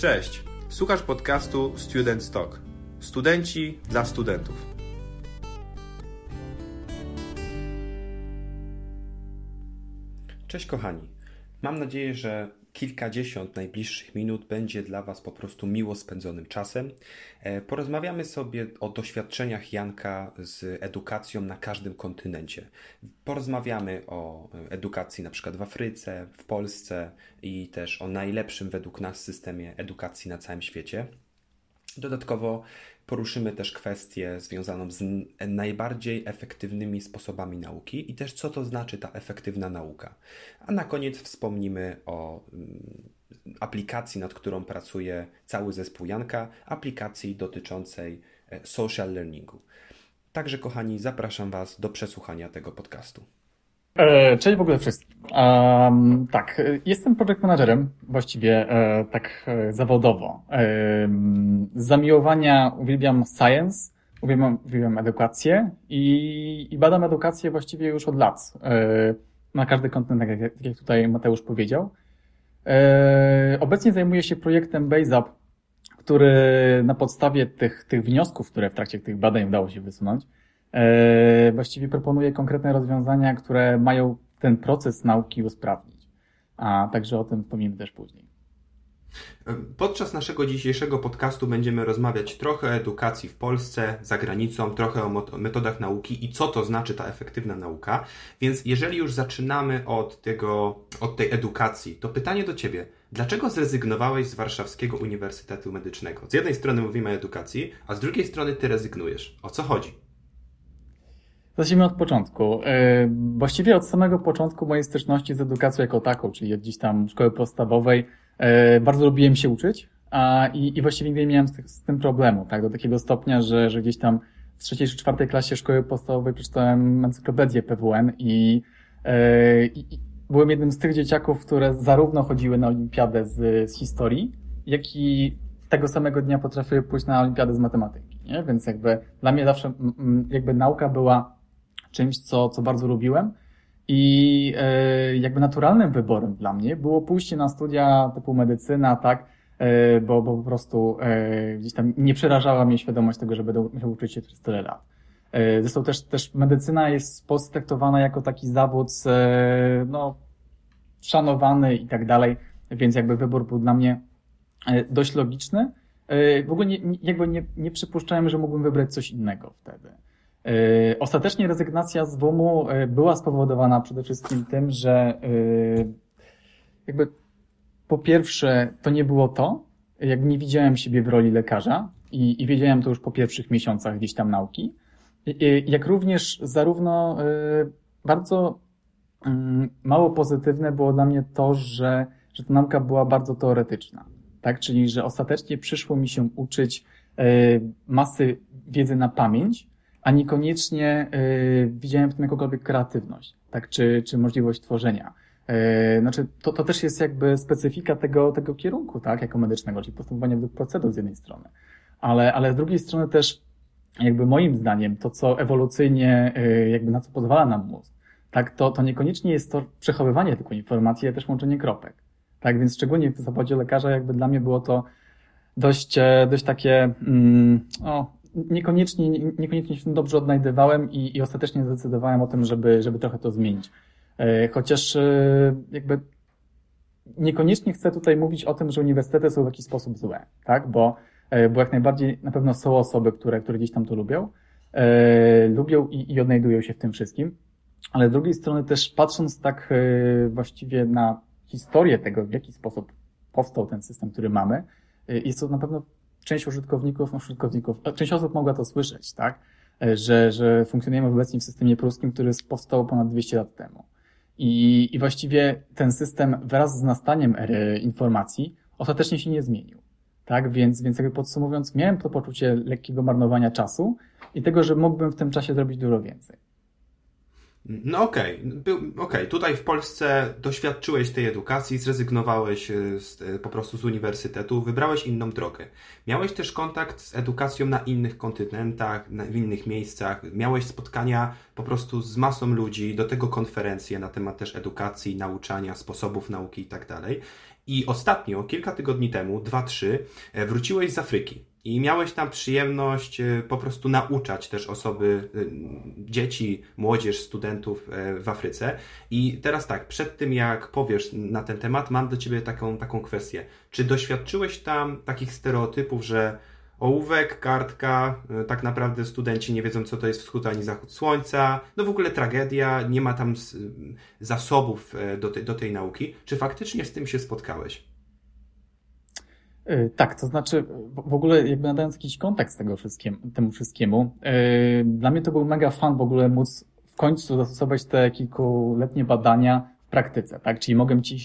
Cześć, słuchasz podcastu Student Talk. Studenci dla studentów. Cześć kochani. Mam nadzieję, że kilkadziesiąt najbliższych minut będzie dla Was po prostu miło spędzonym czasem. E, porozmawiamy sobie o doświadczeniach Janka z edukacją na każdym kontynencie. Porozmawiamy o edukacji na przykład w Afryce, w Polsce i też o najlepszym według nas systemie edukacji na całym świecie. Dodatkowo poruszymy też kwestię związaną z najbardziej efektywnymi sposobami nauki i też co to znaczy ta efektywna nauka. A na koniec wspomnimy o mm, aplikacji, nad którą pracuje cały zespół Janka, aplikacji dotyczącej e, social learningu. Także, kochani, zapraszam Was do przesłuchania tego podcastu. E, cześć w ogóle wszystkim. Um, tak, jestem project managerem, właściwie e, tak e, zawodowo. E, z zamiłowania uwielbiam science, uwielbiam, uwielbiam edukację i, i badam edukację właściwie już od lat. E, na każdy kontynent, tak jak, jak tutaj Mateusz powiedział. E, obecnie zajmuję się projektem BaseUp, który na podstawie tych, tych wniosków, które w trakcie tych badań udało się wysunąć, E, właściwie proponuje konkretne rozwiązania, które mają ten proces nauki usprawnić. A także o tym wspomnimy też później. Podczas naszego dzisiejszego podcastu będziemy rozmawiać trochę o edukacji w Polsce, za granicą, trochę o metodach nauki i co to znaczy ta efektywna nauka. Więc jeżeli już zaczynamy od, tego, od tej edukacji, to pytanie do Ciebie. Dlaczego zrezygnowałeś z Warszawskiego Uniwersytetu Medycznego? Z jednej strony mówimy o edukacji, a z drugiej strony Ty rezygnujesz. O co chodzi? Zacznijmy od początku. E, właściwie od samego początku mojej styczności z edukacją jako taką, czyli od gdzieś tam szkoły podstawowej, e, bardzo lubiłem się uczyć a, i, i właściwie nie miałem z, z, tym problemu, tak, do takiego stopnia, że, że gdzieś tam w trzeciej czy czwartej klasie szkoły podstawowej przeczytałem encyklopedię PWN i, e, i, i byłem jednym z tych dzieciaków, które zarówno chodziły na olimpiadę z, z historii, jak i tego samego dnia potrafiły pójść na olimpiadę z matematyki, nie? Więc jakby dla mnie zawsze jakby nauka była czymś, co, co bardzo lubiłem. I e, jakby naturalnym wyborem dla mnie było pójście na studia typu medycyna, tak, e, bo, bo po prostu e, gdzieś tam nie przerażała mnie świadomość tego, że będę musiał uczyć się przez tyle lat. Zresztą też, też medycyna jest traktowana jako taki zawód, no, szanowany i tak dalej, więc jakby wybór był dla mnie dość logiczny. W ogóle nie, jakby nie, nie przypuszczałem, że mógłbym wybrać coś innego wtedy. E, ostatecznie rezygnacja z WUM-u e, była spowodowana przede wszystkim tym, że e, jakby po pierwsze to nie było to, jak nie widziałem siebie w roli lekarza i, i wiedziałem to już po pierwszych miesiącach gdzieś tam nauki, jak również zarówno bardzo mm, mało pozytywne było dla mnie to, że, że ta nauka była bardzo teoretyczna. Tak, czyli że ostatecznie przyszło mi się uczyć masy wiedzy na pamięć, a niekoniecznie y, widziałem w tym jakąkolwiek kreatywność, tak, czy, czy możliwość tworzenia. Y, znaczy, to, to też jest jakby specyfika tego, tego kierunku, tak, jako medycznego, czyli postępowania według procedur z jednej strony. Ale, ale z drugiej strony też, jakby moim zdaniem, to co ewolucyjnie, y, jakby na co pozwala nam mózg, tak, to, to niekoniecznie jest to przechowywanie tylko informacji, ale też łączenie kropek. Tak, więc szczególnie w zawodzie lekarza jakby dla mnie było to dość, e, dość takie, mm, o, niekoniecznie, niekoniecznie się dobrze odnajdywałem i, i ostatecznie zdecydowałem o tym, żeby, żeby trochę to zmienić. E, chociaż e, jakby niekoniecznie chcę tutaj mówić o tym, że uniwersytety są w jakiś sposób złe, tak? Bo, e, bo jak najbardziej na pewno są osoby, które, które gdzieś tam to lubią, e, lubią i, i odnajdują się w tym wszystkim, ale z drugiej strony też patrząc tak właściwie na historię tego, w jaki sposób powstał ten system, który mamy, jest to na pewno część użytkowników, no, użytkowników, część osób mogła to słyszeć, tak? E, że, że funkcjonujemy obecnie w systemie pruskim, który powstał ponad 200 lat temu. I, I właściwie ten system wraz z nastaniem ery informacji ostatecznie się nie zmienił. Tak, więc, więc jakby podsumowując, miałem to poczucie lekkiego marnowania czasu i tego, że mógłbym w tym czasie zrobić dużo więcej. No okej, okay. okay. tutaj w Polsce doświadczyłeś tej edukacji, zrezygnowałeś e, z, e, po prostu z uniwersytetu, wybrałeś inną drogę. Miałeś też kontakt z edukacją na innych kontynentach, na, w innych miejscach, miałeś spotkania po prostu z masą ludzi, do tego konferencje na temat też edukacji, nauczania, sposobów nauki i tak. I ostatnio, kilka tygodni temu, dwa, trzy, e, wróciłeś z Afryki. I miałeś tam przyjemność e, po prostu nauczać też osoby, e, dzieci, młodzież, studentów w Afryce. I teraz tak, przed tym jak powiesz na ten temat, mam do Ciebie taką, taką kwestię. Czy doświadczyłeś tam takich stereotypów, że ołówek, kartka, tak naprawdę studenci nie wiedzą, co to jest wschód ani zachód słońca, no w ogóle tragedia, nie ma tam zasobów do, te, do tej nauki. Czy faktycznie z tym się spotkałeś? E, tak, to znaczy w ogóle jakby nadając jakiś kontekst tego wszystkiemu, temu wszystkiemu, dla mnie to był mega fan w ogóle móc w końcu zastosować te kilkuletnie badania w praktyce, tak? Czyli mogłem ci,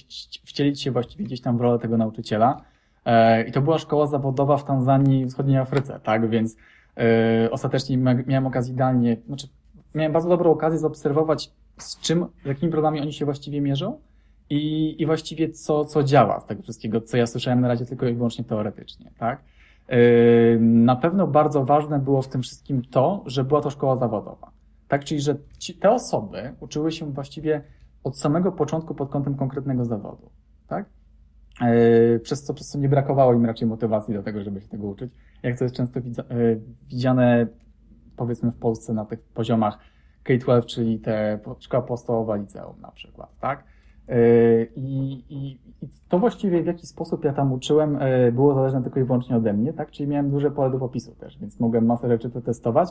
wcielić się właściwie gdzieś tam w rolę tego nauczyciela, E, I to była szkoła zawodowa w Tanzanii wschodniej Afryce, tak? Więc ostatecznie miałem okazję idealnie, znaczy miałem bardzo dobrą okazję zaobserwować, z czym, z jakimi problemami oni się właściwie mierzą i, i właściwie co, co działa z tego wszystkiego, co ja słyszałem na razie tylko i wyłącznie teoretycznie, tak? Na pewno bardzo ważne było w tym wszystkim to, że była to szkoła zawodowa. Tak, czyli że ci, te osoby uczyły się właściwie od samego początku pod kątem konkretnego zawodu. Tak? E, przez co, przez co nie brakowało im raczej motywacji do tego, żeby się tego uczyć. Jak to jest często e, widziane, powiedzmy w Polsce na tych poziomach K-12, czyli te szkoła podstawowa, liceum na przykład, tak? E, I, i, I to właściwie w jaki sposób ja tam uczyłem było zależne tylko i wyłącznie ode mnie, tak? Czyli miałem duże pole do popisu też, więc mogłem masę rzeczy przetestować.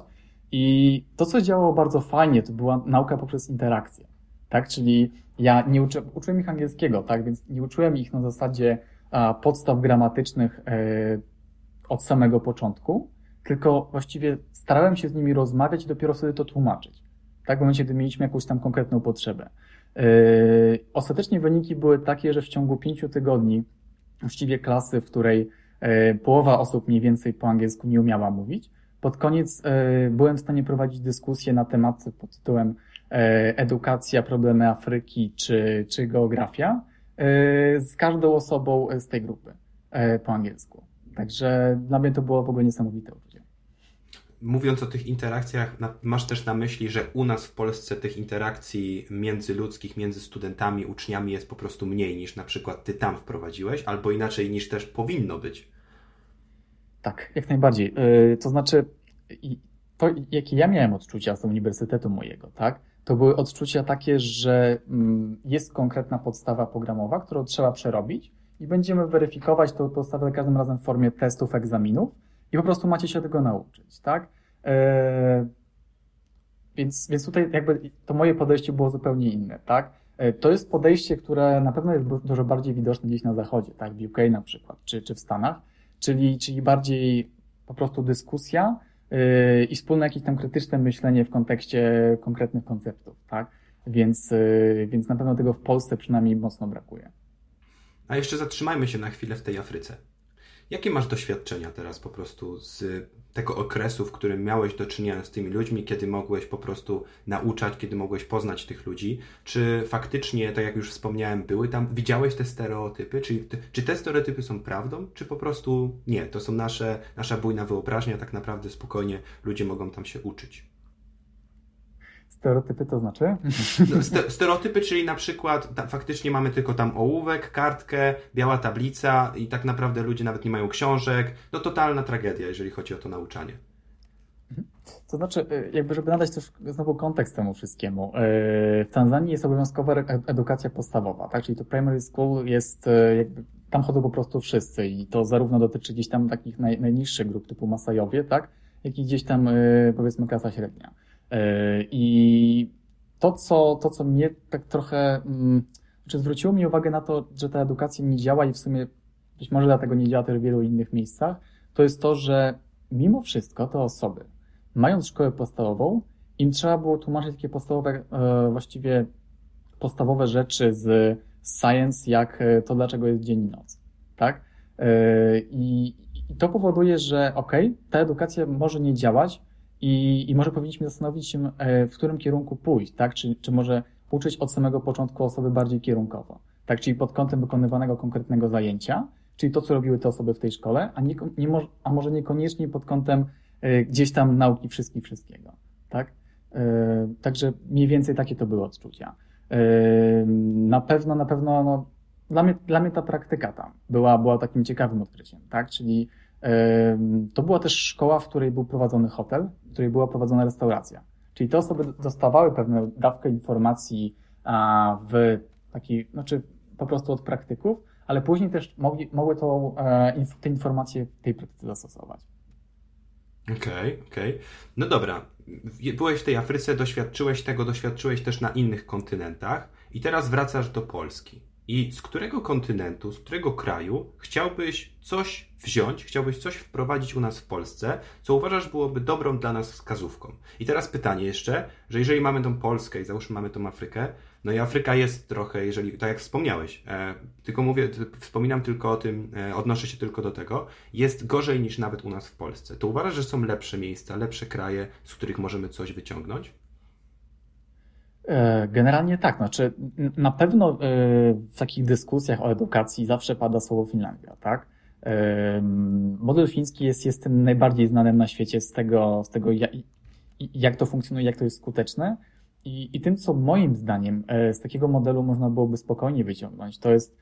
I to, co działało bardzo fajnie, to była nauka poprzez interakcję, tak? Czyli ja nie uczy, uczyłem ich angielskiego, tak, więc nie uczyłem ich na zasadzie podstaw gramatycznych e, od samego początku, tylko właściwie starałem się z nimi rozmawiać i dopiero wtedy to tłumaczyć. Tak, w momencie, gdy mieliśmy jakąś tam konkretną potrzebę. E, ostatecznie wyniki były takie, że w ciągu pięciu tygodni właściwie klasy, w której e, połowa osób mniej więcej po angielsku nie umiała mówić, pod koniec e, byłem w stanie prowadzić dyskusję na temat pod tytułem E, edukacja, problemy Afryki czy, czy geografia z każdą osobą z tej grupy po angielsku. Także dla mnie to było w ogóle niesamowite. Mówiąc o tych interakcjach, masz też na myśli, że u nas w Polsce tych interakcji międzyludzkich, między studentami, uczniami jest po prostu mniej niż na przykład ty tam wprowadziłeś, albo inaczej niż też powinno być. Tak, jak najbardziej. To znaczy, to jakie ja miałem odczucia z uniwersytetu mojego, tak? to były odczucia takie, że mm, jest konkretna podstawa programowa, którą trzeba przerobić i będziemy weryfikować tę podstawę za każdym razem w formie testów, egzaminów i po prostu macie się tego nauczyć, tak? E, więc, więc tutaj jakby to moje podejście było zupełnie inne, tak? E, to jest podejście, które na pewno jest dużo bardziej widoczne gdzieś na zachodzie, tak? W UK na przykład, czy, czy w Stanach, czyli, czyli bardziej po prostu dyskusja, Yy, i wspólne jakieś tam krytyczne myślenie w kontekście konkretnych konceptów, tak? Więc, yy, więc na pewno tego w Polsce przynajmniej mocno brakuje. A jeszcze zatrzymajmy się na chwilę w tej Afryce. Jakie masz doświadczenia teraz po prostu z tego okresu, w którym miałeś do czynienia z tymi ludźmi, kiedy mogłeś po prostu nauczać, kiedy mogłeś poznać tych ludzi? Czy faktycznie, tak jak już wspomniałem, były tam, widziałeś te stereotypy? Czy, czy te stereotypy są prawdą, czy po prostu nie? To są nasze, nasza bujna wyobraźnia, tak naprawdę spokojnie ludzie mogą tam się uczyć. Stereotypy to znaczy? No, stereotypy, czyli na przykład ta, faktycznie mamy tylko tam ołówek, kartkę, biała tablica i tak naprawdę ludzie nawet nie mają książek. No totalna tragedia, jeżeli chodzi o to nauczanie. Mhm. To znaczy, y, jakby żeby nadać też znowu kontekst temu wszystkiemu. Y, w Tanzanii jest obowiązkowa edukacja podstawowa, tak? Czyli to primary school jest y, jakby, tam chodzą po prostu wszyscy i to zarówno dotyczy gdzieś tam takich naj, najniższych grup typu Masajowie, tak? Jak i gdzieś tam powiedzmy klasa średnia. E, I to, co, to, co mnie tak trochę, mm, znaczy zwróciło mi uwagę na to, że ta edukacja nie działa i w sumie być może dlatego nie działa też w wielu innych miejscach, to jest to, że mimo wszystko te osoby, mając szkołę podstawową, im trzeba było tłumaczyć takie podstawowe, e, właściwie podstawowe rzeczy z science, jak e, to, dlaczego jest dzień i noc. Tak? I, i to powoduje, że ok, ta edukacja może nie działać, i, I może powinniśmy zastanowić się, e, w którym kierunku pójść, tak? Czy, czy może uczyć od samego początku osoby bardziej kierunkowo, tak? Czyli pod kątem wykonywanego konkretnego zajęcia, czyli to, co robiły te osoby w tej szkole, a, nie, nie mo a może niekoniecznie pod kątem y, gdzieś tam nauki wszystkich wszystkiego, tak? Y, także mniej więcej takie to były odczucia. Na pewno, na pewno, no, dla mnie, dla mnie ta praktyka tam była, była takim ciekawym odkryciem, tak? Czyli to była też szkoła, w której był prowadzony hotel, której była prowadzona restauracja. Czyli te osoby dostawały pewną dawkę informacji w takiej, znaczy po prostu od praktyków, ale później też mogli, mogły to, e, te informacje w tej praktyce zastosować. Okej, okay, okej. Okay. No dobra. Byłeś w tej Afryce, doświadczyłeś tego, doświadczyłeś też na innych kontynentach i teraz wracasz do Polski. I z którego kontynentu, z którego kraju chciałbyś coś wziąć, chciałbyś coś wprowadzić u nas w Polsce, co uważasz byłoby dobrą dla nas wskazówką? I teraz pytanie jeszcze, że jeżeli mamy tą Polskę i załóżmy mamy tą Afrykę, no i Afryka jest trochę, jeżeli, tak jak wspomniałeś, e, tylko mówię, wspominam tylko o tym, e, odnoszę się tylko do tego, jest gorzej niż nawet u nas w Polsce. To uważasz, że są lepsze miejsca, lepsze kraje, z których możemy coś wyciągnąć? E, generalnie tak, znaczy na pewno e, w takich dyskusjach o edukacji zawsze pada słowo Finlandia, tak? E, model fiński jest, jest tym najbardziej znanym na świecie z tego, z tego jak to funkcjonuje, jak to jest skuteczne. I, I tym, co moim zdaniem z takiego modelu można byłoby spokojnie wyciągnąć, to jest,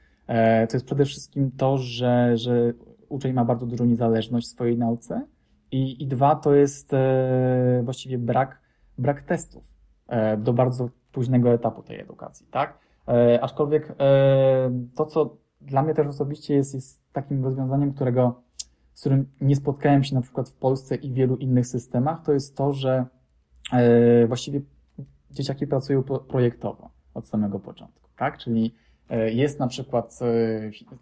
to jest przede wszystkim to, że, że uczeń ma bardzo dużą niezależność w swojej nauce i, i dwa, to jest właściwie brak, brak testów do bardzo późnego etapu tej edukacji, tak? E, aczkolwiek e, to, co dla mnie też osobiście jest, jest takim rozwiązaniem, którego, z którym nie spotkałem się na przykład w Polsce i wielu innych systemach, to jest to, że właściwie dzieciaki pracują projektowo od samego początku, tak? Czyli jest na przykład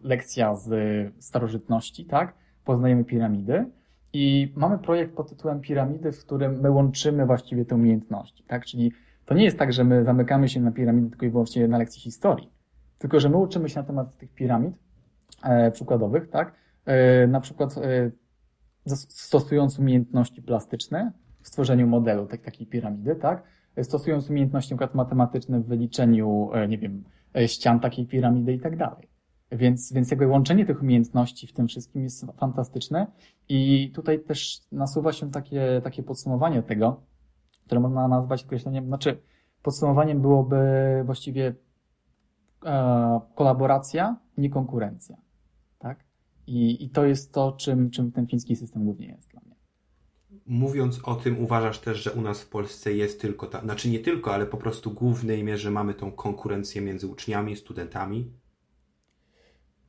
lekcja z starożytności, tak? Poznajemy piramidy, i mamy projekt pod tytułem Piramidy, w którym my łączymy właściwie te umiejętności, tak? Czyli to nie jest tak, że my zamykamy się na piramidy tylko i wyłącznie na lekcji historii, tylko że my uczymy się na temat tych piramid e, przykładowych, tak? E, na przykład e, stosując umiejętności plastyczne w stworzeniu modelu tak, takiej piramidy, tak? E, stosując umiejętności np. matematyczne w wyliczeniu, e, nie wiem, e, ścian takiej piramidy i tak dalej. Więc, więc jakby łączenie tych umiejętności w tym wszystkim jest fantastyczne i tutaj też nasuwa się takie, takie podsumowanie tego, które można nazwać określeniem, znaczy podsumowaniem byłoby właściwie e, kolaboracja, nie konkurencja. Tak? I, I to jest to, czym, czym ten fiński system głównie jest dla mnie. Mówiąc o tym, uważasz też, że u nas w Polsce jest tylko ta, znaczy nie tylko, ale po prostu w głównej mierze mamy tą konkurencję między uczniami, studentami?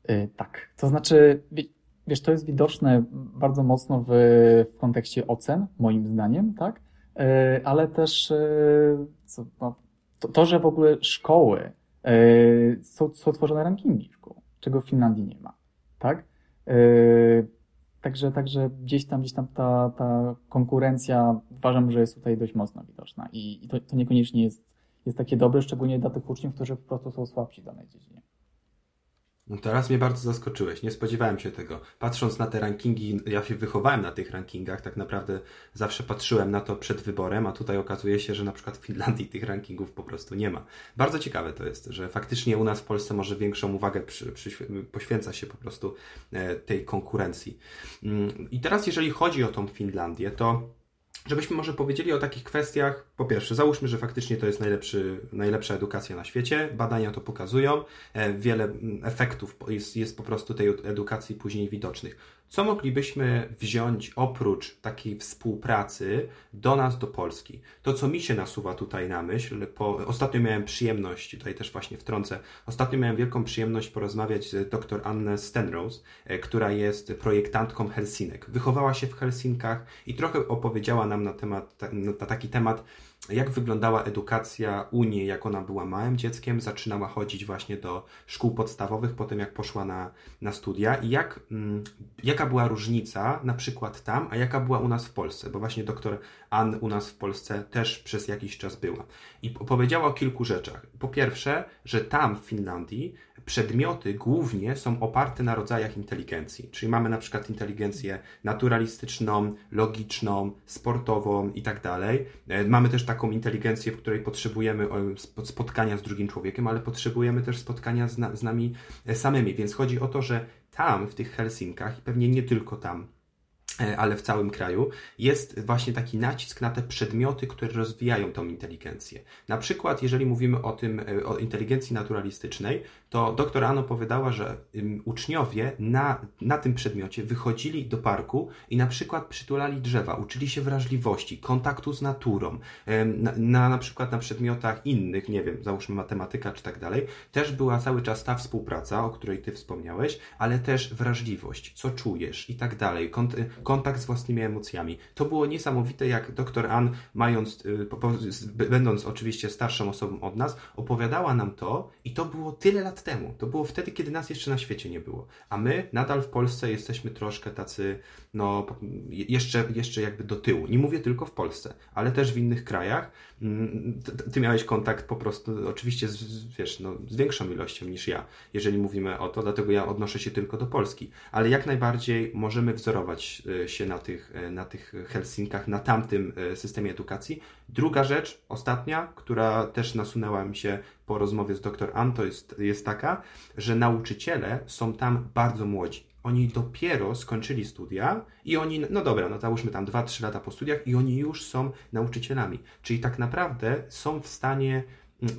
Yy, tak. To znaczy, wiesz, to jest widoczne bardzo mocno w, w kontekście ocen, moim zdaniem, tak? Yy, ale też yy, co, no, to, to, że w ogóle szkoły są, są tworzone rankingi szkół, czego w Finlandii nie ma, tak? Także, także gdzieś tam, gdzieś tam ta, ta konkurencja uważam, że jest tutaj dość mocno widoczna i, i to, to niekoniecznie jest, jest takie dobre, szczególnie dla tych uczniów, którzy po prostu są słabsi w danej dziedzinie. No teraz mnie bardzo zaskoczyłeś, nie spodziewałem się tego. Patrząc na te rankingi, ja się wychowałem na tych rankingach, tak naprawdę zawsze patrzyłem na to przed wyborem, a tutaj okazuje się, że na przykład w Finlandii tych rankingów po prostu nie ma. Bardzo ciekawe to jest, że faktycznie u nas w Polsce może większą uwagę przy, przy, poświęca się po prostu e, tej konkurencji. Mm, I teraz jeżeli chodzi o tą Finlandię, to żebyśmy może powiedzieli o takich kwestiach. Po pierwsze, załóżmy, że faktycznie to jest najlepszy, najlepsza edukacja na świecie. Badania to pokazują. E, wiele mm, efektów jest, jest po prostu tej edukacji później widocznych. Co moglibyśmy wziąć oprócz takiej współpracy do nas, do Polski? To, co mi się nasuwa tutaj na myśl, po, ostatnio miałem przyjemność, tutaj też właśnie wtrącę, ostatnio miałem wielką przyjemność porozmawiać z dr Annę Stenrose, e, która jest projektantką Helsinek. Wychowała się w Helsinkach i trochę opowiedziała nam na, temat, na taki temat, jak wyglądała edukacja u niej, jak ona była małym dzieckiem, zaczynała chodzić właśnie do szkół podstawowych, potem jak poszła na, na studia i jak, mm, jaka była różnica na przykład tam, a jaka była u nas w Polsce, bo właśnie doktor Ann u nas w Polsce też przez jakiś czas była. I powiedziała o kilku rzeczach. Po pierwsze, że tam w Finlandii przedmioty głównie są oparte na rodzajach inteligencji. Czyli mamy na przykład inteligencję naturalistyczną, logiczną, sportową i tak dalej. E, mamy też taką inteligencję, w której potrzebujemy spotkania z drugim człowiekiem, ale potrzebujemy też spotkania z, na, z nami e, samymi. Więc chodzi o to, że tam, w tych Helsinkach, i pewnie nie tylko tam, E, ale w całym kraju, jest właśnie taki nacisk na te przedmioty, które rozwijają tą inteligencję. Na przykład, jeżeli mówimy o tym, o inteligencji naturalistycznej, to doktor Anno opowiadała, że uczniowie na, na tym przedmiocie wychodzili do parku i na przykład przytulali drzewa, uczyli się wrażliwości, kontaktu z naturą. Na, na, na przykład na przedmiotach innych, nie wiem, załóżmy matematyka czy tak dalej, też była cały czas ta współpraca, o której ty wspomniałeś, ale też wrażliwość, co czujesz i tak dalej, kontakt z własnymi emocjami. To było niesamowite, jak doktor Ann, mając, y, będąc oczywiście starszą osobą od nas, opowiadała nam to i to było tyle lat temu. To było wtedy, kiedy nas jeszcze na świecie nie było. A my nadal w Polsce jesteśmy troszkę tacy, no, jeszcze, jeszcze jakby do tyłu. Nie mówię tylko w Polsce, ale też w innych krajach. Mm, ty miałeś kontakt po prostu, oczywiście, z, wiesz, no, z większą ilością niż ja, jeżeli mówimy o to, dlatego ja odnoszę się tylko do Polski. Ale jak najbardziej możemy wzorować e, się na tych, e, na tych Helsinkach, na tamtym e, systemie edukacji. Druga rzecz, ostatnia, która też nasunęła mi się po rozmowie z dr Ann, to jest, jest taka, że nauczyciele są tam bardzo młodzi. Oni dopiero skończyli studia i oni, no dobra, no załóżmy tam 2-3 lata po studiach i oni już są nauczycielami. Czyli tak naprawdę są w stanie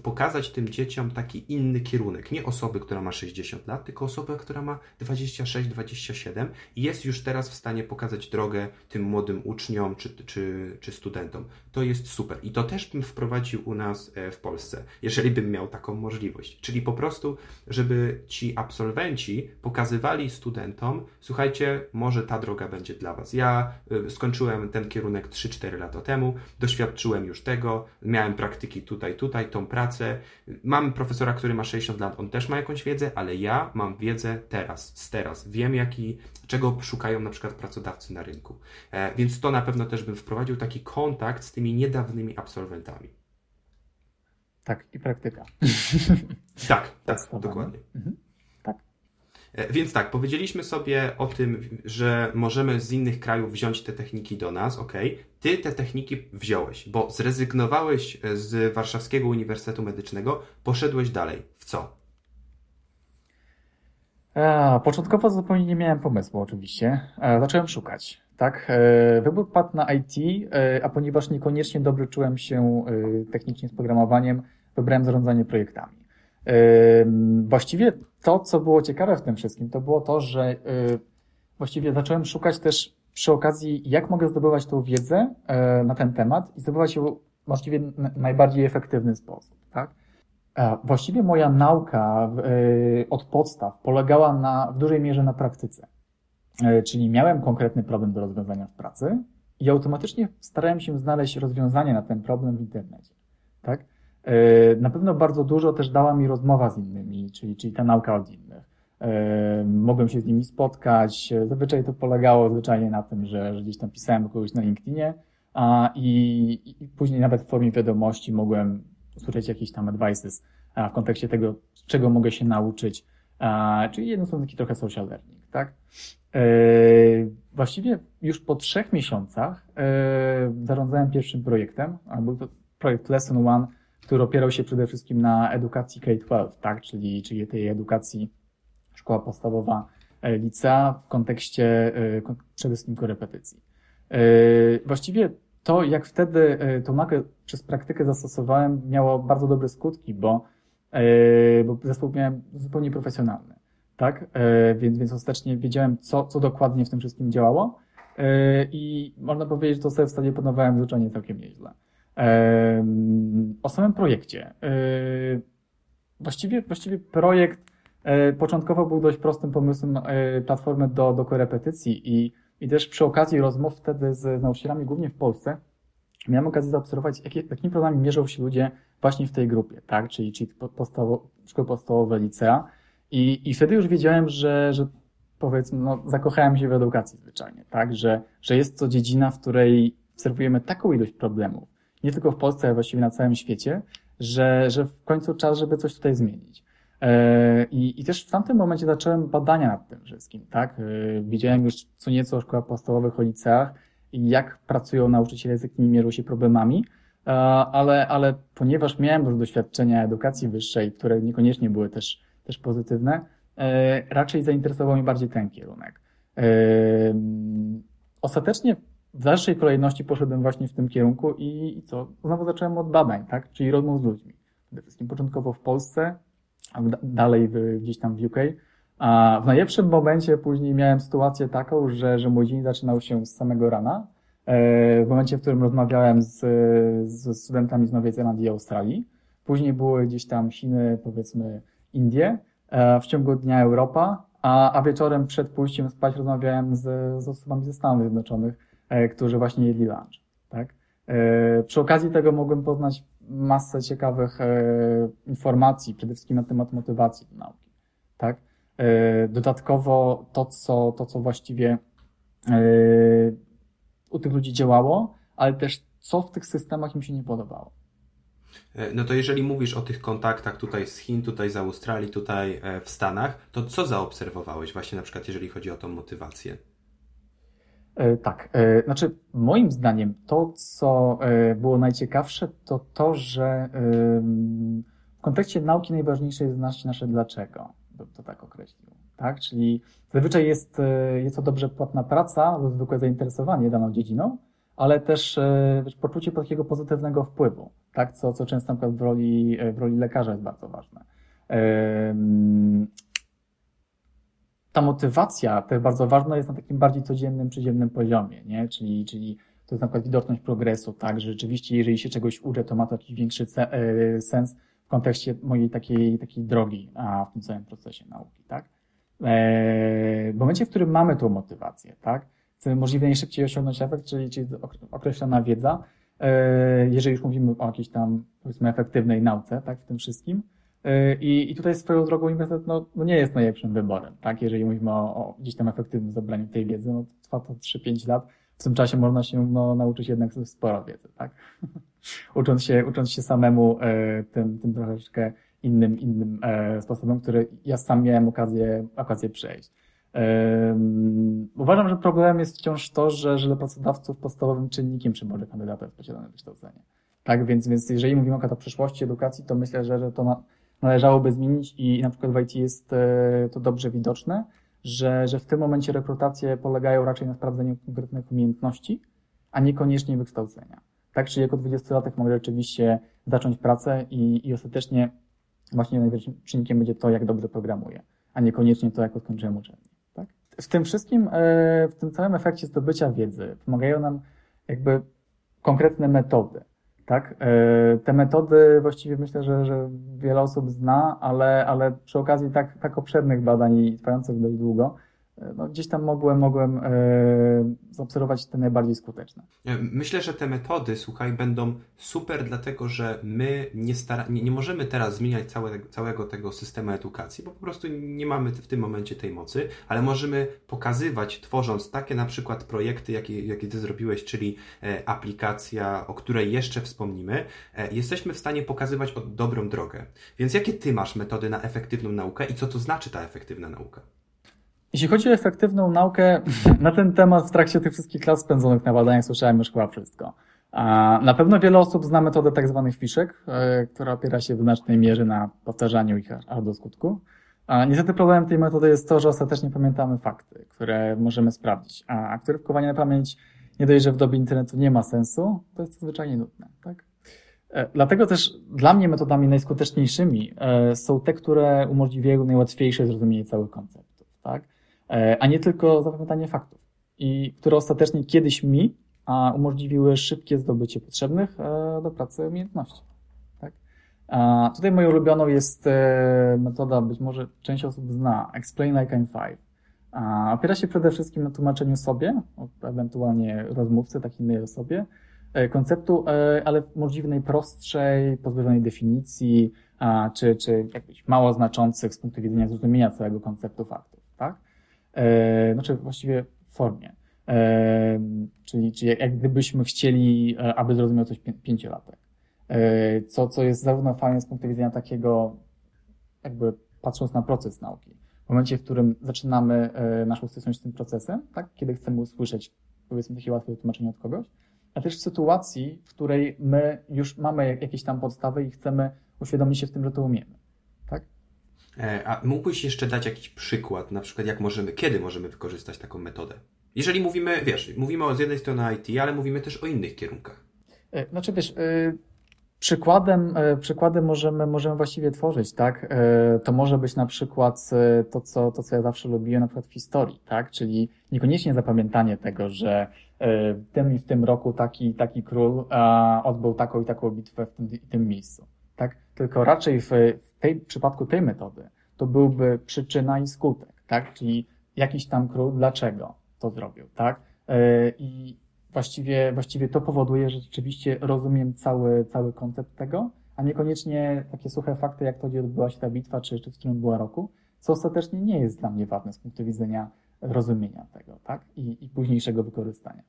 pokazać tym dzieciom taki inny kierunek. Nie osoby, która ma 60 lat, tylko osoby, która ma 26-27 i jest już teraz w stanie pokazać drogę tym młodym uczniom czy, czy, czy studentom. To jest super. I to też bym wprowadził u nas e, w Polsce, jeżeli bym miał taką możliwość. Czyli po prostu, żeby ci absolwenci pokazywali studentom, słuchajcie, może ta droga będzie dla Was. Ja e, skończyłem ten kierunek 3-4 lata temu, doświadczyłem już tego, miałem praktyki tutaj, tutaj, tą pracę. Mam profesora, który ma 60 lat, on też ma jakąś wiedzę, ale ja mam wiedzę teraz, z teraz. Wiem, jaki, czego szukają na przykład pracodawcy na rynku. E, więc to na pewno też bym wprowadził taki kontakt z tymi niedawnymi absolwentami. Tak, i praktyka. tak, tak, dokładnie. Mhm. E, więc tak, powiedzieliśmy sobie o tym, że możemy z innych krajów wziąć te techniki do nas, ok. Ty te techniki wziąłeś, bo zrezygnowałeś z Warszawskiego Uniwersytetu Medycznego, poszedłeś dalej. W co? A, początkowo zupełnie nie miałem pomysłu, oczywiście. A, zacząłem szukać. Tak, e, wybór padł na IT, e, a ponieważ niekoniecznie dobrze czułem się technicznie z programowaniem, wybrałem zarządzanie projektami. Właściwie to, co było ciekawe w tym wszystkim, to było to, że y, właściwie zacząłem szukać też przy okazji, jak mogę zdobywać tą wiedzę e, na ten temat i zdobywać ją możliwie najbardziej efektywny sposób. Tak? E, właściwie moja nauka e, od podstaw polegała na, w dużej mierze na praktyce. Czyli miałem konkretny problem do rozwiązania w pracy i automatycznie starałem się znaleźć rozwiązanie na ten problem w internecie. Tak? E, na pewno bardzo dużo też dała mi rozmowa z innymi, czyli, czyli ta nauka od innych. E, mogłem się z nimi spotkać. Zazwyczaj to polegało zwyczajnie na tym, że, że gdzieś tam pisałem kogoś na LinkedInie a, i, i później nawet w formie wiadomości mogłem usłyszeć jakieś tam advices w kontekście tego, czego mogę się nauczyć. Czyli jedno są taki trochę social learning, tak? E, właściwie już po trzech miesiącach zarządzałem pierwszym projektem, a był to projekt Lesson One, który opierał się przede wszystkim na edukacji K-12, tak? czyli, czyli tej edukacji szkoła podstawowa, e, licea w kontekście e, przede wszystkim korepetycji. E, właściwie to, jak wtedy tą naukę przez praktykę zastosowałem, miało bardzo dobre skutki, bo, bo zespół miałem zupełnie profesjonalny. Tak? Więc, więc ostatecznie wiedziałem, co, co dokładnie w tym wszystkim działało. I można powiedzieć, że to sobie w stanie panowałem zwyczajnie całkiem nieźle. O samym projekcie. Właściwie, właściwie projekt e, początkowo był dość prostym pomysłem e, platformy do, do korepetycji i, i też przy okazji rozmów wtedy z nauczycielami, głównie w Polsce, miałem okazję zaobserwować, jakie, jakimi problemami mierzą się ludzie właśnie w tej grupie, tak? Czyli, czyli podstawo, szkoły podstawowe, licea. I, I wtedy już wiedziałem, że, że powiedzmy, no, zakochałem się w edukacji zwyczajnie, tak? Że, że jest to dziedzina, w której obserwujemy taką ilość problemów, nie tylko w Polsce, ale właściwie na całym świecie, że, że w końcu czas, żeby coś tutaj zmienić. E, I, I też w tamtym momencie zacząłem badania nad tym wszystkim, tak? E, widziałem już co nieco o szkołach podstawowych, o liceach jak pracują nauczyciele, z jakimi mierzą się problemami, e, ale, ale ponieważ miałem już doświadczenia edukacji wyższej, które niekoniecznie były też, też pozytywne, raczej zainteresował mnie bardziej ten kierunek. Ostatecznie w dalszej kolejności poszedłem właśnie w tym kierunku i, i co? Znowu zacząłem od badań, tak? Czyli rozmów z ludźmi. Przede wszystkim początkowo w Polsce, dalej w, gdzieś tam w UK. A w najlepszym momencie później miałem sytuację taką, że, że mój dzień zaczynał się z samego rana. E, w momencie, w którym rozmawiałem z, z studentami z Nowej Zelandii i Australii. Później były gdzieś tam Chiny, powiedzmy Indie. E, w ciągu dnia Europa, a, a wieczorem przed pójściem spać rozmawiałem z, z osobami ze Stanów Zjednoczonych, którzy właśnie jedli lunch. Tak? Przy okazji tego mogłem poznać masę ciekawych informacji, przede wszystkim na temat motywacji do nauki. Tak? Dodatkowo to, co, to, co właściwie u tych ludzi działało, ale też co w tych systemach im się nie podobało. E, no to jeżeli mówisz o tych kontaktach tutaj z Chin, tutaj z Australii, tutaj e, w Stanach, to co zaobserwowałeś właśnie na przykład jeżeli chodzi o tą motywację? E, tak, znaczy moim zdaniem to, co było najciekawsze, to to, że w kontekście nauki najważniejsze jest znać nasze dlaczego, bym to tak określił tak? Czyli zazwyczaj jest, e, jest to dobrze płatna praca lub zwykłe zainteresowanie daną dziedziną, ale też e, poczucie takiego pozytywnego wpływu, tak? Co, co często na przykład w roli, e, w roli lekarza jest bardzo ważne. Ta motywacja też bardzo ważna jest na takim bardziej codziennym, przyziemnym poziomie, nie? Czyli, czyli to jest na przykład widoczność progresu, tak? Że rzeczywiście, jeżeli się czegoś uczę, to ma to jakiś większy sens w kontekście mojej takiej, takiej drogi a w tym całym procesie nauki, tak? E, w momencie, w którym mamy tą motywację, tak, chcemy możliwie najszybciej osiągnąć efekt, czyli, czyli określona wiedza, e, jeżeli już mówimy o jakiejś tam, powiedzmy, efektywnej nauce, tak, w tym wszystkim. I, i tutaj swoją drogą uniwersytet no, no nie jest najlepszym wyborem, tak, jeżeli mówimy o, o gdzieś tam efektywnym zebraniu tej wiedzy, no trwa to 3-5 lat, w tym czasie można się no, nauczyć jednak sporo wiedzy, tak? ucząc, się, ucząc się samemu tym, tym troszeczkę innym, innym e, sposobem, który ja sam miałem okazję, okazję przejść. Uważam, że problemem jest wciąż to, że, że dla pracodawców podstawowym czynnikiem przy wyborze kandydata jest posiadane wykształcenie. Tak, więc, więc jeżeli mówimy o przyszłości edukacji, to myślę, że, że to na, należałoby zmienić i na przykład w IT jest e, to dobrze widoczne, że, że w tym momencie rekrutacje polegają raczej na sprawdzeniu konkretnych umiejętności, a niekoniecznie wykształcenia. Tak, czyli jako 20-latek mogę rzeczywiście zacząć pracę i, i ostatecznie właśnie największym czynnikiem będzie to, jak dobrze programuję, a niekoniecznie to, jak skończyłem uczelnię. Tak? W tym wszystkim, e, w tym całym efekcie zdobycia wiedzy pomagają nam jakby konkretne metody. Tak? E, te metody właściwie myślę, że, że wiele osób zna, ale, ale przy okazji tak, tak obszernych badań i trwających dość długo, no, gdzieś tam mogłem, mogłem e, zaobserwować te najbardziej skuteczne. Myślę, że te metody, słuchaj, będą super, dlatego że my nie, stara, nie, nie możemy teraz zmieniać całe, całego tego systemu edukacji, bo po prostu nie mamy w tym momencie tej mocy, ale możemy pokazywać, tworząc takie na przykład projekty, jakie, jakie Ty zrobiłeś, czyli e, aplikacja, o której jeszcze wspomnimy, e, jesteśmy w stanie pokazywać dobrą drogę. Więc jakie Ty masz metody na efektywną naukę i co to znaczy ta efektywna nauka? Jeśli chodzi o efektywną naukę, na ten temat w trakcie tych wszystkich lat spędzonych na badaniach słyszałem już chyba wszystko. Na pewno wiele osób zna metodę tak zwanych fiszek, e, która opiera się w znacznej mierze na powtarzaniu ich aż do skutku. Niestety problemem tej metody jest to, że ostatecznie pamiętamy fakty, które możemy sprawdzić, a wkowanie na pamięć nie dość, że w dobie internetu nie ma sensu, to jest zwyczajnie nudne. Tak? E, dlatego też dla mnie metodami najskuteczniejszymi e, są te, które umożliwiają najłatwiejsze zrozumienie całych konceptów. Tak? E, a nie tylko zapamiętanie faktów. I które ostatecznie kiedyś mi a umożliwiły szybkie zdobycie potrzebnych e, do pracy umiejętności. Tak? A tutaj moją ulubioną jest e, metoda, być może część osób zna, Explain Like I'm Five. A opiera się przede wszystkim na tłumaczeniu sobie, ewentualnie rozmówcy, tak innej osobie, konceptu, ale w możliwie najprostszej, pozbawionej definicji, czy, czy jakichś mało znaczących z punktu widzenia zrozumienia całego konceptu faktów. E, znaczy właściwie formie. E, czyli, czyli jak gdybyśmy chcieli, e, aby zrozumiał coś pięciolatek. E, co, co jest zarówno fajne z punktu widzenia takiego, jakby patrząc na proces nauki. W momencie, w którym zaczynamy e, naszą styczność z tym procesem, tak, kiedy chcemy usłyszeć, powiedzmy, takie łatwe wytłumaczenie od kogoś, a też w sytuacji, w której my już mamy jakieś tam podstawy i chcemy uświadomić się w tym, że to umiemy. E, a mógłbyś jeszcze dać jakiś przykład, na przykład jak możemy, kiedy możemy wykorzystać taką metodę? Jeżeli mówimy, wiesz, mówimy o z jednej strony IT, ale mówimy też o innych kierunkach. E, znaczy wiesz, e, Przykładem, przykładem możemy, możemy właściwie tworzyć, tak? To może być na przykład to, co, to, co ja zawsze lubiłem, na przykład w historii, tak? Czyli niekoniecznie zapamiętanie tego, że w tym i w tym roku taki, taki król odbył taką i taką bitwę w tym i tym miejscu, tak? Tylko raczej w, tej, w przypadku tej metody to byłby przyczyna i skutek, tak? Czyli jakiś tam król, dlaczego to zrobił, tak? I właściwie, właściwie to powoduje, że rzeczywiście rozumiem cały, cały koncept tego, a niekoniecznie takie suche fakty, jak to, gdzie odbyła się ta bitwa, czy, czy w którym była roku, co ostatecznie nie jest dla mnie ważne z punktu widzenia rozumienia tego, tak? I, i późniejszego wykorzystania.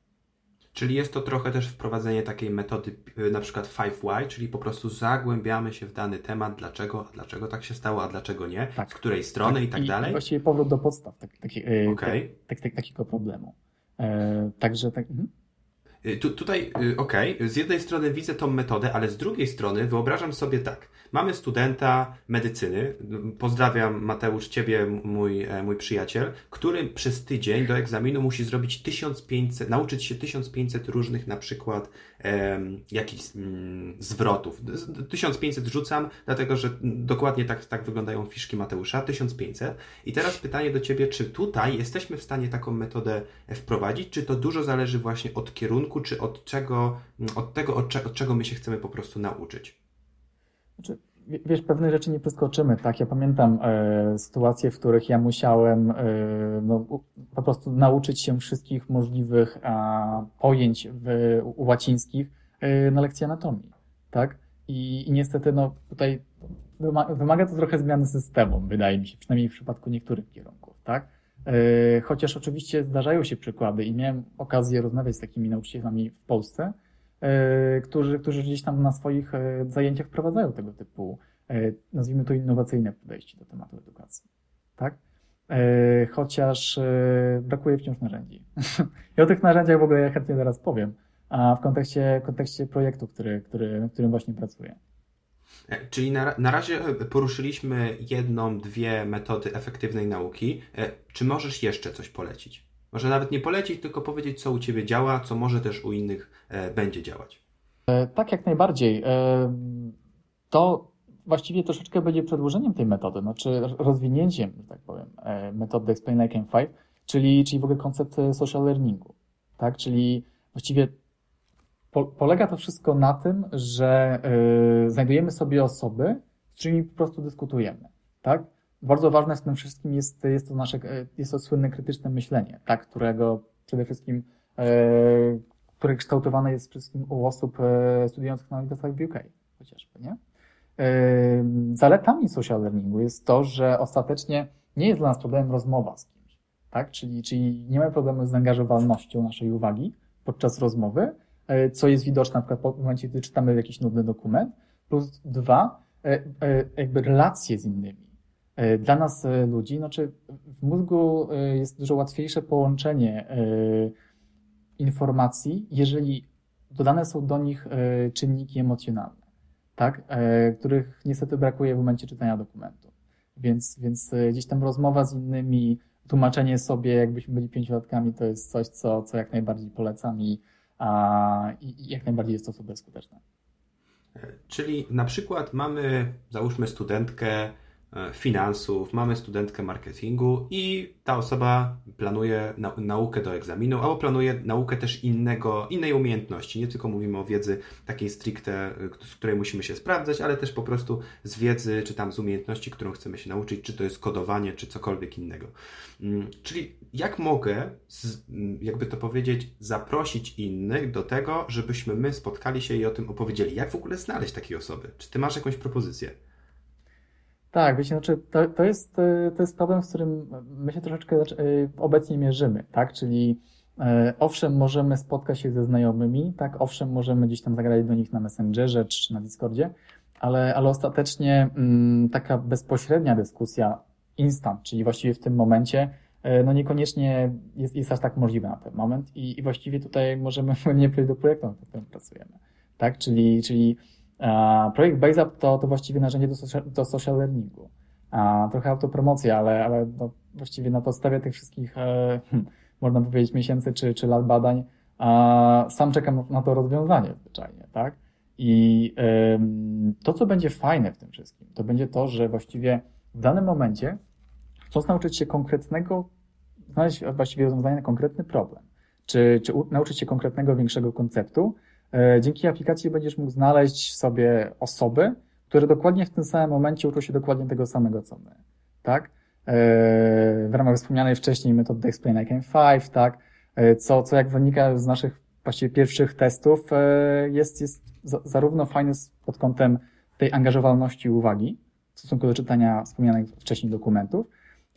Czyli jest to trochę też wprowadzenie takiej metody y, na przykład 5Y, czyli po prostu zagłębiamy się w dany temat, dlaczego, a dlaczego tak się stało, a dlaczego nie, tak. z której strony tak. i tak dalej. I właściwie powrót do podstaw tak, tak, okay. tak, tak, takiego problemu. E, także tak. Mhm. Y, tu, tutaj, y, okej, okay, z jednej strony widzę tą metodę, ale z drugiej strony wyobrażam sobie tak. Mamy studenta medycyny, pozdrawiam Mateusz, ciebie, mój, e, mój przyjaciel, który przez tydzień do egzaminu musi zrobić 1500, nauczyć się 1500 różnych na przykład jakichś mm, zwrotów. 1500 rzucam, dlatego że dokładnie tak, tak wyglądają fiszki Mateusza, 1500. I teraz pytanie do ciebie, czy tutaj jesteśmy w stanie taką metodę wprowadzić, czy to dużo zależy właśnie od kierunku, czy od czego, od tego, od, cze, od czego my się chcemy po prostu nauczyć? Znaczy, wiesz, pewne rzeczy nie przeskoczymy, tak? Ja pamiętam e, sytuacje, w których ja musiałem e, no, po prostu nauczyć się wszystkich możliwych pojęć w, łacińskich e, na lekcji anatomii, tak? I, I niestety, no, tutaj wymaga to trochę zmiany systemu, wydaje mi się, przynajmniej w przypadku niektórych kierunków, tak? E, chociaż oczywiście zdarzają się przykłady i miałem okazję rozmawiać z takimi nauczycielami w Polsce, którzy, którzy gdzieś tam na swoich e, zajęciach wprowadzają tego typu, e, nazwijmy to innowacyjne podejście do tematu edukacji. Tak? Chociaż brakuje wciąż narzędzi. I o tych narzędziach w ogóle ja chętnie teraz powiem, a w kontekście, kontekście projektu, który, który, którym właśnie pracuję. Czyli na, na razie poruszyliśmy jedną, dwie metody efektywnej nauki. Czy możesz jeszcze coś polecić? Może nawet nie polecić, tylko powiedzieć, co u Ciebie działa, co może też u innych e, będzie działać. E, tak, jak najbardziej. E, to właściwie troszeczkę będzie przedłużeniem tej metody, znaczy rozwinięciem, tak powiem, metody Explain Like I'm Five, czyli, czyli w ogóle koncept social learningu. Tak? Czyli właściwie po, polega to wszystko na tym, że znajdujemy sobie osoby, z którymi po prostu dyskutujemy. Tak? Bardzo ważne w tym wszystkim jest, jest to nasze, jest to słynne krytyczne myślenie, tak, którego przede wszystkim, e, które kształtowane jest przede wszystkim u osób e, studiujących na uniwersytetach w UK, chociażby, nie? E, zaletami social learningu jest to, że ostatecznie nie jest dla nas problemem rozmowa z kimś, tak? Czyli, czyli nie mamy problemu z zaangażowalnością naszej uwagi podczas rozmowy, e, co jest widoczne na przykład w momencie, gdy czytamy jakiś nudny dokument, plus dwa, e, jakby relacje z innymi dla nas e, ludzi, znaczy w mózgu e, jest dużo łatwiejsze połączenie informacji, jeżeli dodane są do nich czynniki emocjonalne, tak? których niestety brakuje w momencie czytania dokumentu. Więc, więc gdzieś tam rozmowa z innymi, tłumaczenie sobie, jakbyśmy byli pięciolatkami, to jest coś, co, co jak najbardziej polecam i, a, i jak najbardziej jest to super skuteczne. Czyli na przykład mamy, załóżmy, studentkę, E, finansów, mamy studentkę marketingu i ta osoba planuje na, naukę do egzaminu, albo planuje naukę też innego, innej umiejętności. Nie tylko mówimy o wiedzy takiej stricte, e, z której musimy się sprawdzać, ale też po prostu z wiedzy, czy tam z umiejętności, którą chcemy się nauczyć, czy to jest kodowanie, czy cokolwiek innego. Mm, czyli jak mogę, mm, jakby to powiedzieć, zaprosić innych do tego, żebyśmy my spotkali się i o tym opowiedzieli. Jak w ogóle znaleźć takie osoby? Czy ty masz jakąś propozycję? Tak, wiecie, znaczy to, to, jest, e, to jest problem, z którym my się troszeczkę e, obecnie mierzymy, tak? Czyli e, owszem, możemy spotkać się ze znajomymi, tak? Owszem, możemy gdzieś tam zagrać do nich na Messengerze czy na Discordzie, ale, ale ostatecznie m, taka bezpośrednia dyskusja instant, czyli właściwie w tym momencie, no niekoniecznie jest, jest aż tak możliwe na ten moment i, i właściwie tutaj możemy nie przejść do projektu, nad którym pracujemy, tak? Czyli, czyli Projekt BaseUp to, to właściwie narzędzie do social, do social learningu. Trochę autopromocja, ale, ale no właściwie na podstawie tych wszystkich, e, hmm, można powiedzieć, miesięcy czy, czy lat badań, sam czekam na to rozwiązanie zwyczajnie, tak? I, to, co będzie fajne w tym wszystkim, to będzie to, że właściwie w danym momencie, chcąc nauczyć się konkretnego, znaleźć właściwie rozwiązanie na konkretny problem, czy, czy nauczyć się konkretnego, większego konceptu, dzięki aplikacji będziesz mógł znaleźć sobie osoby, które dokładnie w tym samym momencie uczą się dokładnie tego samego, co my. Tak? E, w ramach wspomnianej wcześniej metody Explain I Can 5, tak? E, co, co jak wynika z naszych właściwie pierwszych testów, jest, jest zarówno fajny pod kątem tej angażowalności uwagi w stosunku do czytania wspomnianych wcześniej dokumentów,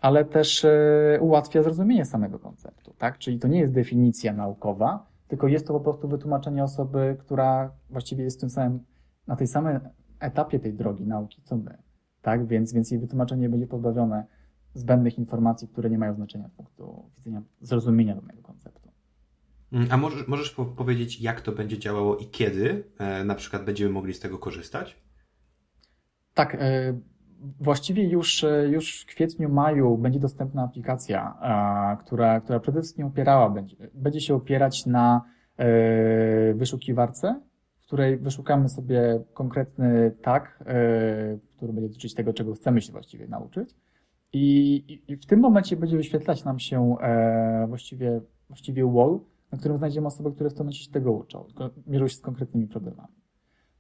ale też e, ułatwia zrozumienie samego konceptu, tak? Czyli to nie jest definicja naukowa, tylko jest to po prostu wytłumaczenie osoby, która właściwie jest tym samym, na tej samej etapie tej drogi nauki, co my, tak? Więc, więc jej wytłumaczenie będzie pozbawione zbędnych informacji, które nie mają znaczenia z punktu widzenia zrozumienia danego konceptu. Mm, a możesz, możesz powiedzieć, jak to będzie działało i kiedy e, na przykład będziemy mogli z tego korzystać? Tak, e, właściwie już, e, już w kwietniu, maju będzie dostępna aplikacja, która, która przede wszystkim opierała, będzie, będzie się opierać na wyszukiwarce, w której wyszukamy sobie konkretny tag, który będzie dotyczyć tego, czego chcemy się właściwie nauczyć. I, i w tym momencie będzie wyświetlać nam się właściwie, właściwie wall, na którym znajdziemy osoby, które w tym momencie się tego uczą, mierzą się z konkretnymi problemami.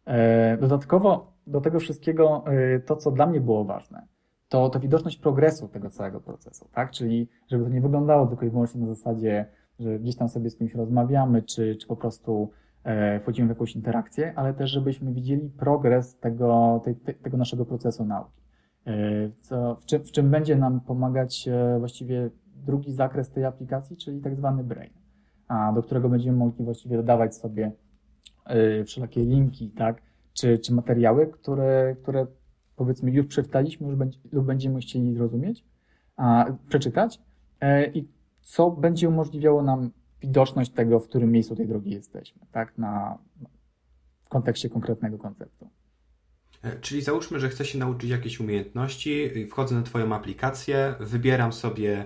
E, dodatkowo do tego wszystkiego e, to, co dla mnie było ważne, to, to widoczność progresu tego całego procesu, tak? Czyli żeby to nie wyglądało tylko i wyłącznie na zasadzie, że gdzieś tam sobie z kimś rozmawiamy, czy, czy po prostu e, wchodzimy w jakąś interakcję, ale też żebyśmy widzieli progres tego, tej, tego naszego procesu nauki. Co, w, czym, w czym będzie nam pomagać właściwie drugi zakres tej aplikacji, czyli tak zwany brain a do którego będziemy mogli właściwie dodawać sobie y, wszelakie linki, tak, czy, czy materiały, które, które powiedzmy już przeczytaliśmy już będzie, lub będziemy chcieli zrozumieć, a, przeczytać e, i co będzie umożliwiało nam widoczność tego, w którym miejscu tej drogi jesteśmy, tak, na, w kontekście konkretnego konceptu. E, czyli załóżmy, że chcę się nauczyć jakiejś umiejętności, wchodzę na Twoją aplikację, wybieram sobie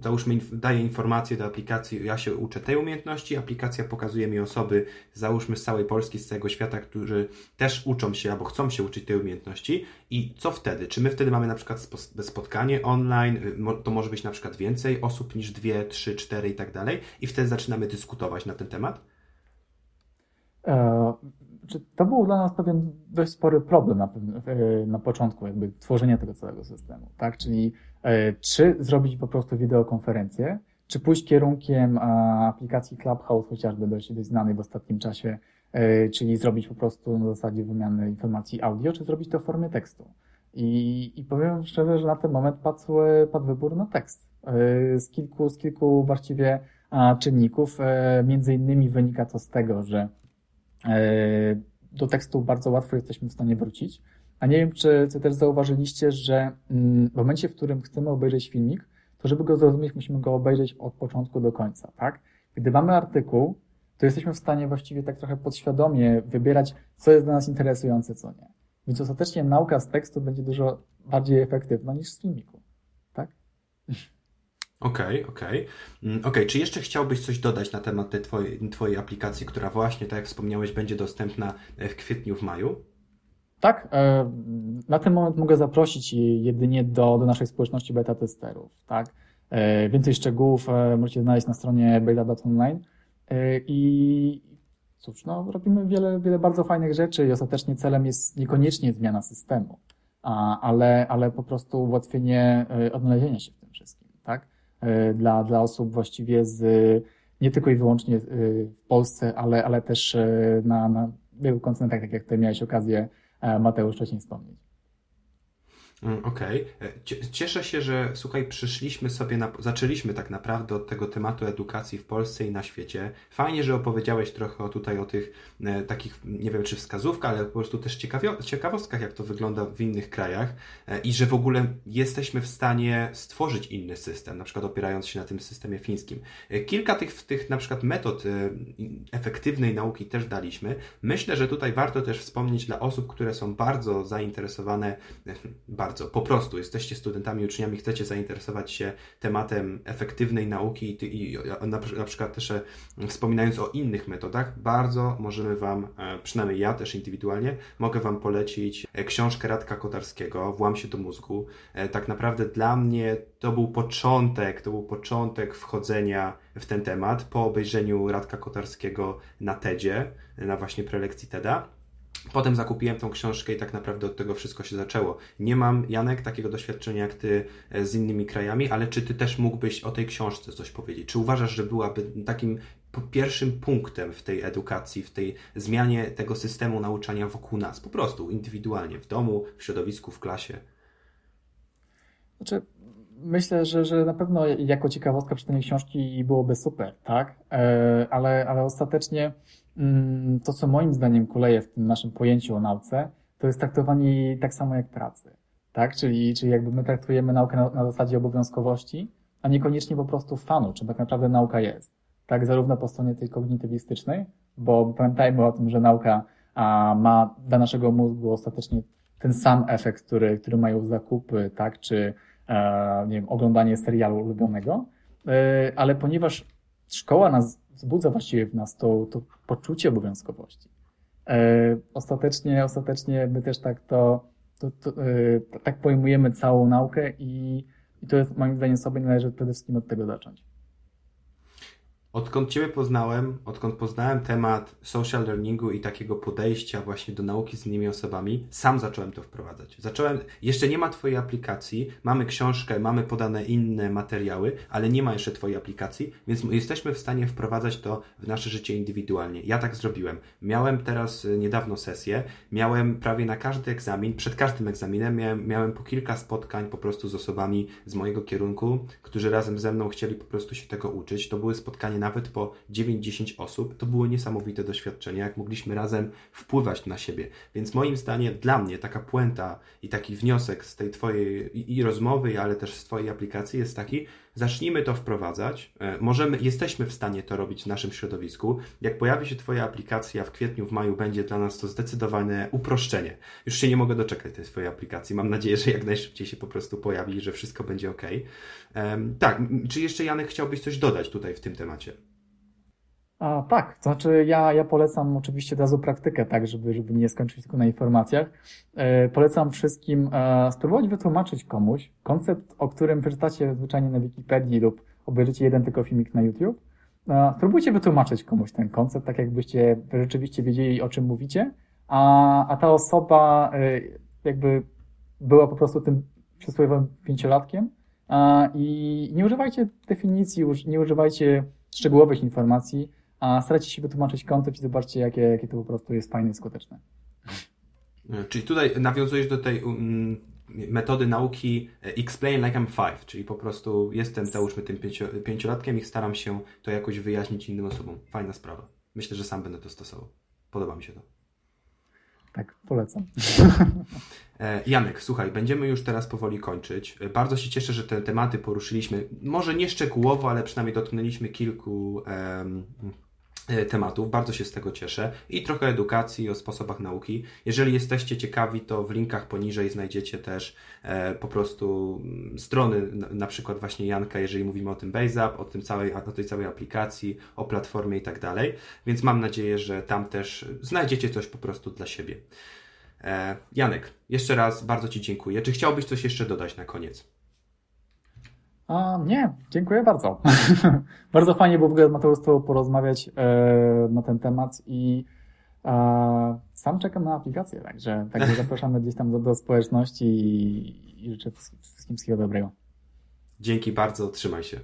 załóżmy, daję informację do aplikacji, ja się uczę tej umiejętności, aplikacja pokazuje mi osoby, załóżmy z całej Polski, z całego świata, którzy też uczą się albo chcą się uczyć tej umiejętności i co wtedy? Czy my wtedy mamy na przykład spotkanie online, y, to może być na przykład więcej osób niż dwie, trzy, cztery i tak dalej i wtedy zaczynamy dyskutować na ten temat? E, to był dla nas pewien dość spory problem na, e, na początku jakby tworzenia tego całego systemu, tak? Czyli E, czy zrobić po prostu wideokonferencję, czy pójść kierunkiem aplikacji Clubhouse, chociażby dość, dość znanej w ostatnim czasie, e, czyli zrobić po prostu na zasadzie wymiany informacji audio, czy zrobić to w formie tekstu. I, i powiem szczerze, że na ten moment padł, padł wybór na tekst. E, z kilku, z kilku właściwie czynników. Między innymi wynika to z tego, że do tekstu bardzo łatwo jesteśmy w stanie wrócić. A nie wiem, czy, czy też zauważyliście, że mm, w momencie, w którym chcemy obejrzeć filmik, to żeby go zrozumieć, musimy go obejrzeć od początku do końca, tak? Gdy mamy artykuł, to jesteśmy w stanie właściwie tak trochę podświadomie wybierać, co jest dla nas interesujące, co nie. Więc ostatecznie nauka z tekstu będzie dużo bardziej efektywna niż z filmiku, tak? Okej, okay, okej. Okay. Mm, okay. czy jeszcze chciałbyś coś dodać na temat tej twojej, twojej aplikacji, która właśnie, tak jak wspomniałeś, będzie dostępna w kwietniu, w maju? Tak, e, na ten moment mogę zaprosić jedynie do, do naszej społeczności beta testerów. Tak? E, więcej szczegółów e, możecie znaleźć na stronie beta.online i cóż, no, robimy wiele, wiele bardzo fajnych rzeczy i ostatecznie celem jest niekoniecznie zmiana systemu, ale, ale po prostu ułatwienie odnalezienia się w tym wszystkim, tak? Dla, dla osób właściwie z, nie tylko i wyłącznie w Polsce, ale, ale też na, na wielu kontynentach, tak jak tutaj miałeś okazję Mateusz wcześniej wspomnieć. Mm, okej. Okay. E, cieszę się, że słuchaj, przyszliśmy sobie, na, zaczęliśmy tak naprawdę od tego tematu edukacji w Polsce i na świecie. Fajnie, że opowiedziałeś trochę tutaj o tych e, takich, nie wiem czy wskazówkach, ale po prostu też ciekawio, ciekawostkach, jak to wygląda w innych krajach e, i że w ogóle jesteśmy w stanie stworzyć inny system, na przykład opierając się na tym systemie fińskim. E, kilka tych, tych na przykład metod e, efektywnej nauki też daliśmy. Myślę, że tutaj warto też wspomnieć dla osób, które są bardzo zainteresowane, bardzo bardzo, po prostu jesteście studentami, uczniami, chcecie zainteresować się tematem efektywnej nauki i, i na, na przykład też e, wspominając o innych metodach, bardzo możemy Wam, e, przynajmniej ja też indywidualnie, mogę Wam polecić e, książkę Radka Kotarskiego, Włam się do mózgu. Tak naprawdę dla mnie to był początek, to był początek wchodzenia w ten temat po obejrzeniu Radka Kotarskiego na TEDzie, na właśnie prelekcji TEDa. Potem zakupiłem tą książkę i tak naprawdę od tego wszystko się zaczęło. Nie mam, Janek, takiego doświadczenia jak ty e, z innymi krajami, ale czy ty też mógłbyś o tej książce coś powiedzieć? Czy uważasz, że byłaby takim pierwszym punktem w tej edukacji, w tej zmianie tego systemu nauczania wokół nas, po prostu indywidualnie, w domu, w środowisku, w klasie? Znaczy, myślę, że, że na pewno jako ciekawostka przeczytanie książki byłoby super, tak? E, ale, ale ostatecznie Mm, to, co moim zdaniem kuleje w tym naszym pojęciu o nauce, to jest traktowanie tak samo jak pracy. Tak? Czyli, czyli jakby my traktujemy naukę na, na zasadzie obowiązkowości, a niekoniecznie po prostu fanu, czym tak naprawdę nauka jest. Tak, zarówno po stronie tej kognitywistycznej, bo pamiętajmy o tym, że nauka a, ma dla naszego mózgu ostatecznie ten sam efekt, który, który mają zakupy, tak, czy nie wiem, oglądanie serialu ulubionego, e, ale ponieważ szkoła nas wzbudza właściwie w nas to, to poczucie obowiązkowości. E, ostatecznie, ostatecznie my też tak to, to, to e, tak pojmujemy całą naukę i, i to jest moim zdaniem sobie należy przede wszystkim od tego zacząć. Odkąd Ciebie poznałem, odkąd poznałem temat social learningu i takiego podejścia właśnie do nauki z innymi osobami, sam zacząłem to wprowadzać. Zacząłem, jeszcze nie ma Twojej aplikacji, mamy książkę, mamy podane inne materiały, ale nie ma jeszcze Twojej aplikacji, więc jesteśmy w stanie wprowadzać to w nasze życie indywidualnie. Ja tak zrobiłem. Miałem teraz y, niedawno sesję, miałem prawie na każdy egzamin, przed każdym egzaminem miałem, miałem po kilka spotkań po prostu z osobami z mojego kierunku, którzy razem ze mną chcieli po prostu się tego uczyć. To były spotkania nawet po 9-10 osób, to było niesamowite doświadczenie, jak mogliśmy razem wpływać na siebie. Więc moim zdaniem, dla mnie taka puenta i taki wniosek z tej Twojej i, i rozmowy, ale też z Twojej aplikacji jest taki, zacznijmy to wprowadzać. E, możemy, jesteśmy w stanie to robić w naszym środowisku. Jak pojawi się Twoja aplikacja w kwietniu, w maju, będzie dla nas to zdecydowane uproszczenie. Już się nie mogę doczekać tej swojej aplikacji. Mam nadzieję, że jak najszybciej się po prostu pojawi że wszystko będzie ok. Tak, czy jeszcze Janek chciałbyś coś dodać tutaj w tym temacie? A, tak, to znaczy ja, ja polecam oczywiście od razu praktykę, tak, żeby, żeby nie skończyć tylko na informacjach. E, polecam wszystkim e, spróbować wytłumaczyć komuś koncept, o którym przeczytacie zwyczajnie na Wikipedii lub obejrzycie jeden tylko filmik na YouTube. E, spróbujcie wytłumaczyć komuś ten koncept, tak jakbyście rzeczywiście wiedzieli, o czym mówicie, a, a ta osoba e, jakby była po prostu tym przysłowiowym pięciolatkiem e, i nie używajcie definicji, nie używajcie szczegółowych informacji, a starajcie się wytłumaczyć koncept i zobaczcie, jakie, jakie to po prostu jest fajne i skuteczne. Czyli tutaj nawiązujesz do tej um, metody nauki e, explain like I'm five, czyli po prostu jestem, załóżmy, tym pięcio, pięciolatkiem i staram się to jakoś wyjaśnić innym osobom. Fajna sprawa. Myślę, że sam będę to stosował. Podoba mi się to. Tak, polecam. E, Janek, słuchaj, będziemy już teraz powoli kończyć. E, bardzo się cieszę, że te tematy poruszyliśmy. Może nie szczegółowo, ale przynajmniej dotknęliśmy kilku um, E, tematów. Bardzo się z tego cieszę i trochę edukacji o sposobach nauki. Jeżeli jesteście ciekawi, to w linkach poniżej znajdziecie też e, po prostu mm, strony, na, na, przykład właśnie Janka, jeżeli mówimy o tym BaseUp, o, tym całej, o tej całej aplikacji, o platformie i tak dalej. Więc mam nadzieję, że tam też znajdziecie coś po prostu dla siebie. E, Janek, jeszcze raz bardzo Ci dziękuję. Czy chciałbyś coś jeszcze dodać na koniec? A, nie, dziękuję bardzo. bardzo fajnie było w ogóle Mateusz z Tobą porozmawiać e, na ten temat i e, sam czekam na aplikację, także, także zapraszamy gdzieś tam do, do społeczności i, i życzę wszystkim wszystkiego dobrego. Dzięki bardzo, trzymaj się.